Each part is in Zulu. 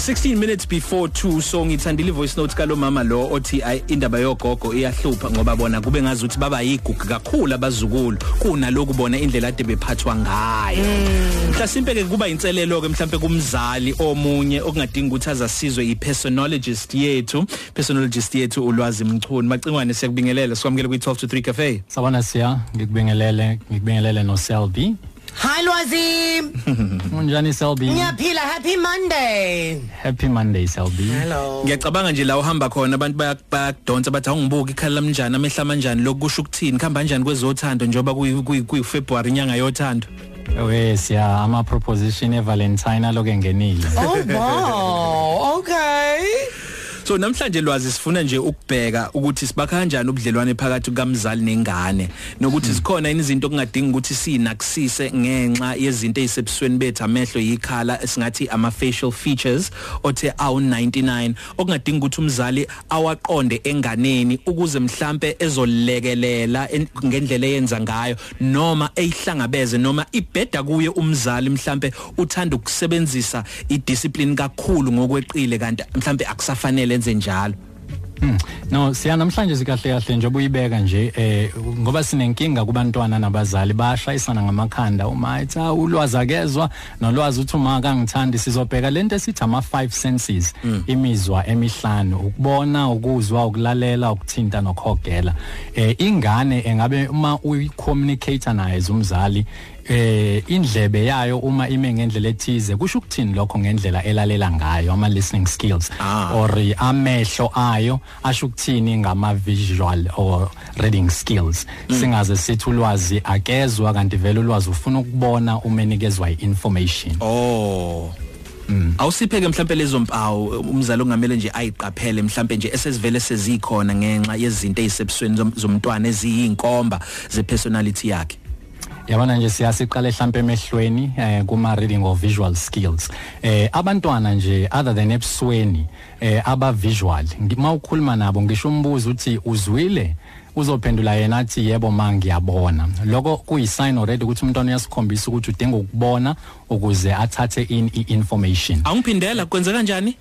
16 minutes before 2 so ngithandile ivoice note kalo mama lo othi ay indaba yogogo iyahlupha ngoba bona kube ngazi ukuthi baba yigugu kakhulu abazukulu. Kunaloku bona indlela ade bephathwa ngayo. Mhlasimpe ke kuba inselelo ke mhlambe kumzali omunye okungadinga ukuthi azasizwe ipersonologist yethu. Personologist yethu ulwazi mchuni macingwane siyakubingelela. Sikwamukele kwi 12 to 3 cafe. Sabona siya. Ngikubingelele ngikubingelele no Selby. Hi Lwazi. Unjani Selby? Ngiyaphila happy Monday. Happy Monday Selby. Hello. ngiyacabanga nje la uhamba khona abantu bayadonsa bathi awungibuki ikhala lamnjani amehla manjani lokusho ukuthini khamba kanjani kwezothando njengoba kuyi kuyi February inyanga yothando We siya ama proposition e Valentine aloke ngenile. Oh wow. Okay. So namhlanje lwazi sifuna nje ukubheka ukuthi sibakha kanjani ubudlelwane phakathi kukamzali nengane nokuthi sikhona izinto okungadinga ukuthi sinakusise ngenxa yezinto ezisebusweni bethu amehlo yikhala esingathi ama facial features othe awu 99 okungadinga ukuthi umzali awaqonde enganeni ukuze mhlambe ezolekelela en- ngendlela eyenza ngayo noma eyihlangabeze noma ibheda kuye umzali mhlambe uthanda ukusebenzisa idiscipline kakhulu ngokweqile kanti mhlambe akusafanele enze njalo Hmm. No siya namhlanje sikahle kahle njengoba uyibeka nje eh ngoba sinenkinga kubantwana nabazali. Bashayisana ngamakhanda. Uma ethi "Ah, ulwazi akezwa nolwazi uthi uma akangithandi sizobheka. Lento esithi ama five senses imizwa emihlanu ukubona ukuzwa ukulalela ukuthinta nokuhogela. Eh ingane engabe uma uyicommunicator naye umzali eh indlebe yayo uma ime ngendlela ethize kusho ukuthini lokho ngendlela elalela ngayo ama listening skills? Ah. or amehlo ayo. Asho ukuthini ngama visual or reading skills singaze sithi ulwazi akezwa kanti vele ulwazi ufuna ukubona uma enikezwa information Oh. Mm. Awusipheke mhlambe lezo mpawu umzali ongamele nje ayiqaphele mhlambe nje esesivele sezikhona ngenxa yezinto ezisebusweni zom- zomntwana eziyinkomba ze personality yakhe. Yabona nje siyasiqala mhlambe emehlweni eh kuma reading or visual skills. Eh abantwana nje other than ebusweni eh aba visual mawukhuluma nabo ngisho umbuzo uthi uzwile? Uzophendula yena athi yebo ma ngiyabona. Lokho kuyisign already ukuthi umntwana uyasikhombisa ukuthi udinga ukubona ukuze athathe in i-information. Awungiphindela kwenza kanjani?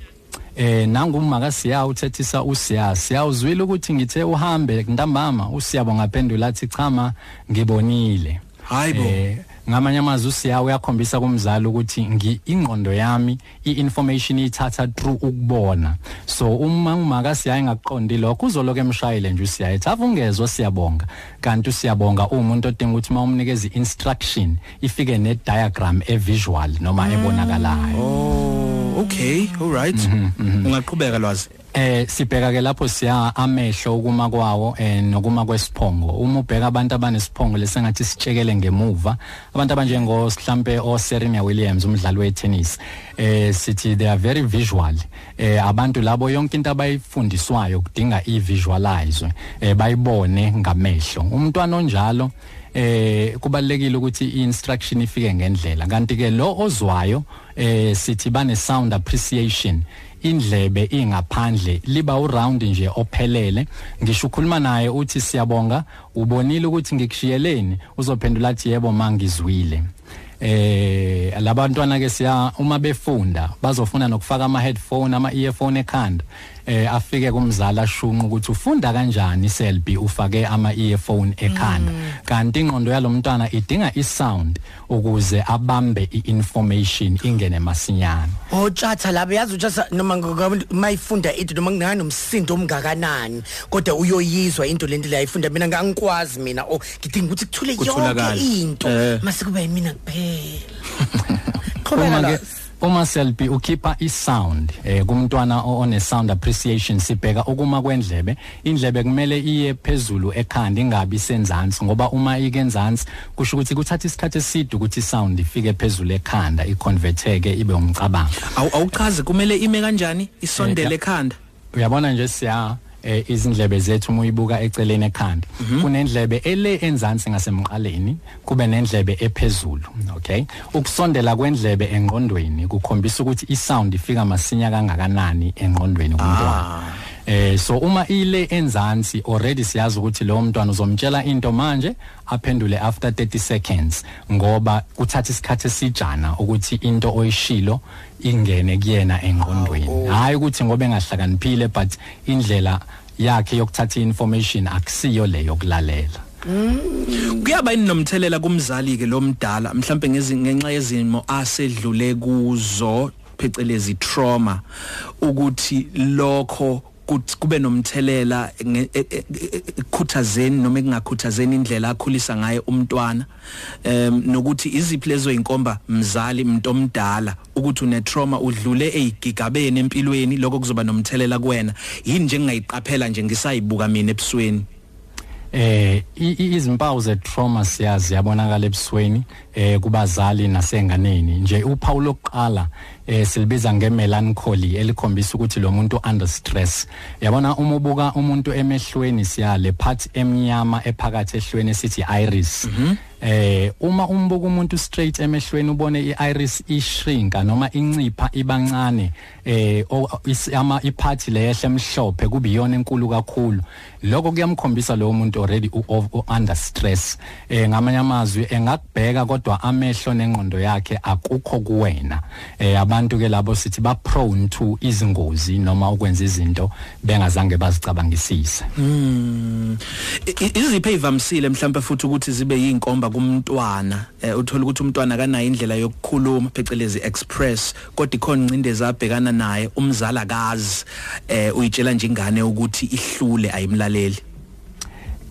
eh nangumaka siya uthethisa usiya siya uzwile ukuthi ngithe uhambe ntambama usiyabo ngaphendula athi chama ngibonile. Hayibo. eh ngamanye amazwi usiya uyakhombisa kumzali ukuthi ngi ingqondo yami i-information ithatha through ukubona so uma umaka siya engaqondi lokho uzoloke emshayile nje usiya ethi avungezwe siyabonga kanti usiyabonga umuntu odinga ukuthi mawumnikeza instruction ifike ne diagram e visual noma ebonakalayo Oh, okay. All right. Ungaqhubeka lwazi. Eh sibheka ke lapho siya amehlo ukuma kwawo eh nokuma kwesiphongo. Uma ubheka abantu abanesiphongo lesengathi sitshekele ngemuva abantu abanjengo mhlambe o Serena Williams umdlali wetennis eh sithi they are very visual. Eh abantu labo yonke into abayifundiswayo kudinga i-visualize eh bayibone ngamehlo. Umntwana onjalo eh kubalekile ukuthi i-instruction ifike ngendlela. Kanti ke lo ozwayo eh sithi bane sound appreciation. Indlebe ingaphandle liba uround nje ophelele. Ngisho ukhuluma naye uthi siyabonga ubonile ukuthi ngikushiyeleni uzophendula athi yebo mangizwile. Eh labantwana ke siya uma befunda bazofuna nokufaka ama headphone ama earphone ekhanda. Eh afike kumzala shunqa ukuthi ufunda kanjani selbi ufake ama earphone ekhanda. Kanti ingqondo yalomntwana idinga isound ukuze abambe iinformation ingene masinyana Otshatha laba yazi utshatha noma mayifunda into noma kunganomsindo omngakanani kodwa uyoyizwa into lento layifunda mina ngangikwazi mina oh ngidinga ukuthi kuthule yonke into. Eh. mase kube yimina kuphela. Qhubeka la. Uma selbi ukhipha isound eh kumntwana o- one sound appreciation sibheka ukuma kwendlebe indlebe kumele iye phezulu ekhanda ingabi senzansi ngoba uma ikenzansi kusho ukuthi kuthatha isikhathi eside ukuthi isound ifike phezulu ekhanda iconverteke ibe umcabango Awu awuchaze kumele ime kanjani isondele ekhanda. uyabona nje siya eh, izindlebe zethu uma uyibuka eceleni ekhanda. Kunendlebe ele enzansi ngasemqaleni kube nendlebe ephezulu okay? Ukusondela kwendlebe engqondweni kukhombisa ukuthi isound ifika masinya kangakanani engqondweni kumntwana. Eh so uma ile enzansi already siyazi ukuthi lo mntwana uzomtshela into manje aphendule after 30 seconds. Ngoba kuthatha isikhathi esijana ukuthi into oyishilo ingene kuyena engqondweni. Hayi ukuthi ngoba engahlakaniphile but indlela yakhe yokuthatha information akusiyo leyo yokulalela. Kuyaba inomthelela kumzali ke lo mdala mhlawumbe ngenxa yezimo asedlule kuzo phecelezi trauma ukuthi lokho kube nomthelela ekukhuthazeni noma ekungakhuthazeni indlela akhulisa ngayo umntwana. Em nokuthi iziphi lezo inkomba mzali umuntu omdala ukuthi une trauma udlule ezigigabeni empilweni lokho kuzoba nomthelela kuwena. Yini nje ngingayiqaphela nje ngisayibuka mina ebusweni? Eh izimpawu ze trauma siyazi yabonakala ebusweni eh kubazali nasenganeni nje uphawu lokuqala eh silibiza ngemelancholy elikhombisa ukuthi lo muntu under stress. Yabona uma ubuka umuntu emehlweni siyale part emnyama ephakathi ehlweni esithi iris mm -hmm. Eh uma umbuka umuntu straight emehlweni ubone iiris ishrinka noma incipha ibancane eh ama iphathi lehle emhlophe kubiyona enkulu kakhulu. Lokho kuyamkhombisa lo muntu already u under stress. Eh ngamanye amazwi engakubheka kodwa amehlo nengqondo yakhe akukho kuwena. Eh abantu ke labo sithi ba prone to izingozi noma ukwenza izinto bengazange bazicabangisise. Mm iziphe ivamsile mhlawumbe futhi ukuthi zibe yinkomba kumntwana. Eh, uthola ukuthi umntwana kanayo indlela yokukhuluma phecelezi express kodwa ikhona incindezi abhekana naye umzali akazi eh uyitshela nje ingane ukuthi ihlule ayimlaleli.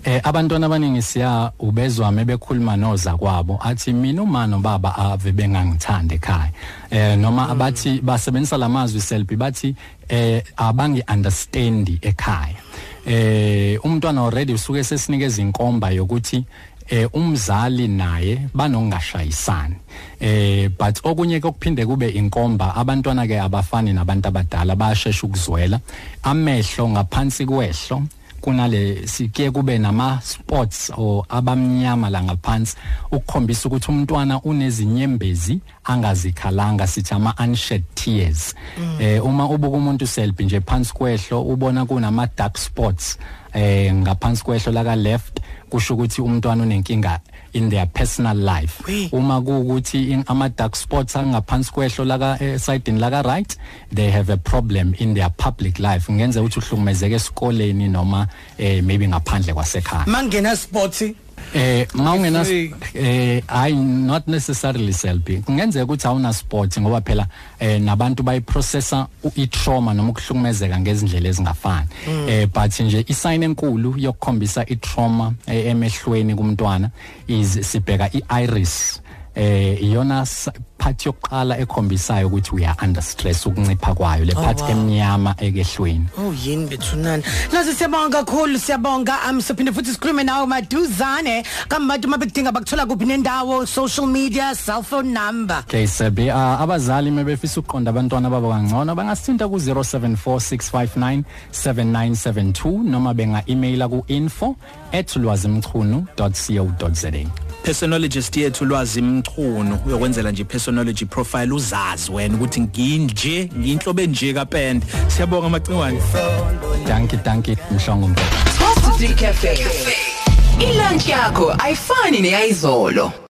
Eh abantwana abaningi siya ubezwa mebekhuluma noza kwabo athi mina uma nobaba ave bengangithanda ekhaya. Eh noma abathi basebenzisa lamazwi selfie bathi eh abangi understand ekhaya. Eh umntwana already usuke sesinikeza inkomba yokuthi eh umzali naye banongashayisani. Eh but okunye kokuphinde kube inkomba abantwana ke abafani nabantu abadala bayashesha ukuzwela. Amehlo ngaphansi kwehlo kunale sike kube nama spots or abamnyama la ngaphansi ukukhombisa ukuthi umntwana unezinyembezi angazikhalanga sithi ama unshed tears. Mm. eh uma ubuka umuntu selfie nje phansi kwehlo ubona kunama dark spots. Eh ngaphansi kwehlo la ka left kusho ukuthi umntwana unenkinga in their personal life. Uma kuukuthi ama dark spots angaphansi kwehlo laka eh, side laka right they have a problem in their public life. Ngenze ukuthi uhlukumezeke esikoleni noma eh, maybe ngaphandle kwasekhaya. Mangena sports eh mawungena eh i not necessarily selfie kungenzeka ukuthi awuna sport ngoba phela eh nabantu bayiprocessa i-trauma noma ukuhlukumezeka ngezindlela ezingafani. Mm. eh but nje isign enkulu yokukhombisa i-trauma eh, emehlweni kumntwana is sibheka i-iris. Eh iyona part yokuqala ekhombisayo ukuthi we are under stress ukuncipha kwayo. Le part oh, wow. emnyama ekehlweni. Oh yini bethunana? Nazi siyabonga kakhulu siyabonga. Am sophinde futhi sikhulume nawe maduzane. Kambantu mabekudinga bakuthola kuphi nendawo social media cell phone number. Okay sebi uh, abazali mebefisa ukuqonda abantwana babo kangcono bangasithinta ku 0746597972 noma benga emaila ku info@lwazimchunu.co.za personologist yethu lwazi imchunu uyokwenzela nje personology profile uzazi wena ukuthi nginje ngiyinhlobo enje kapende. Siyabonga amacingwane danki danki mhlongo mpela Top 3 Cafe. Ilunch yakho ayifani neyizolo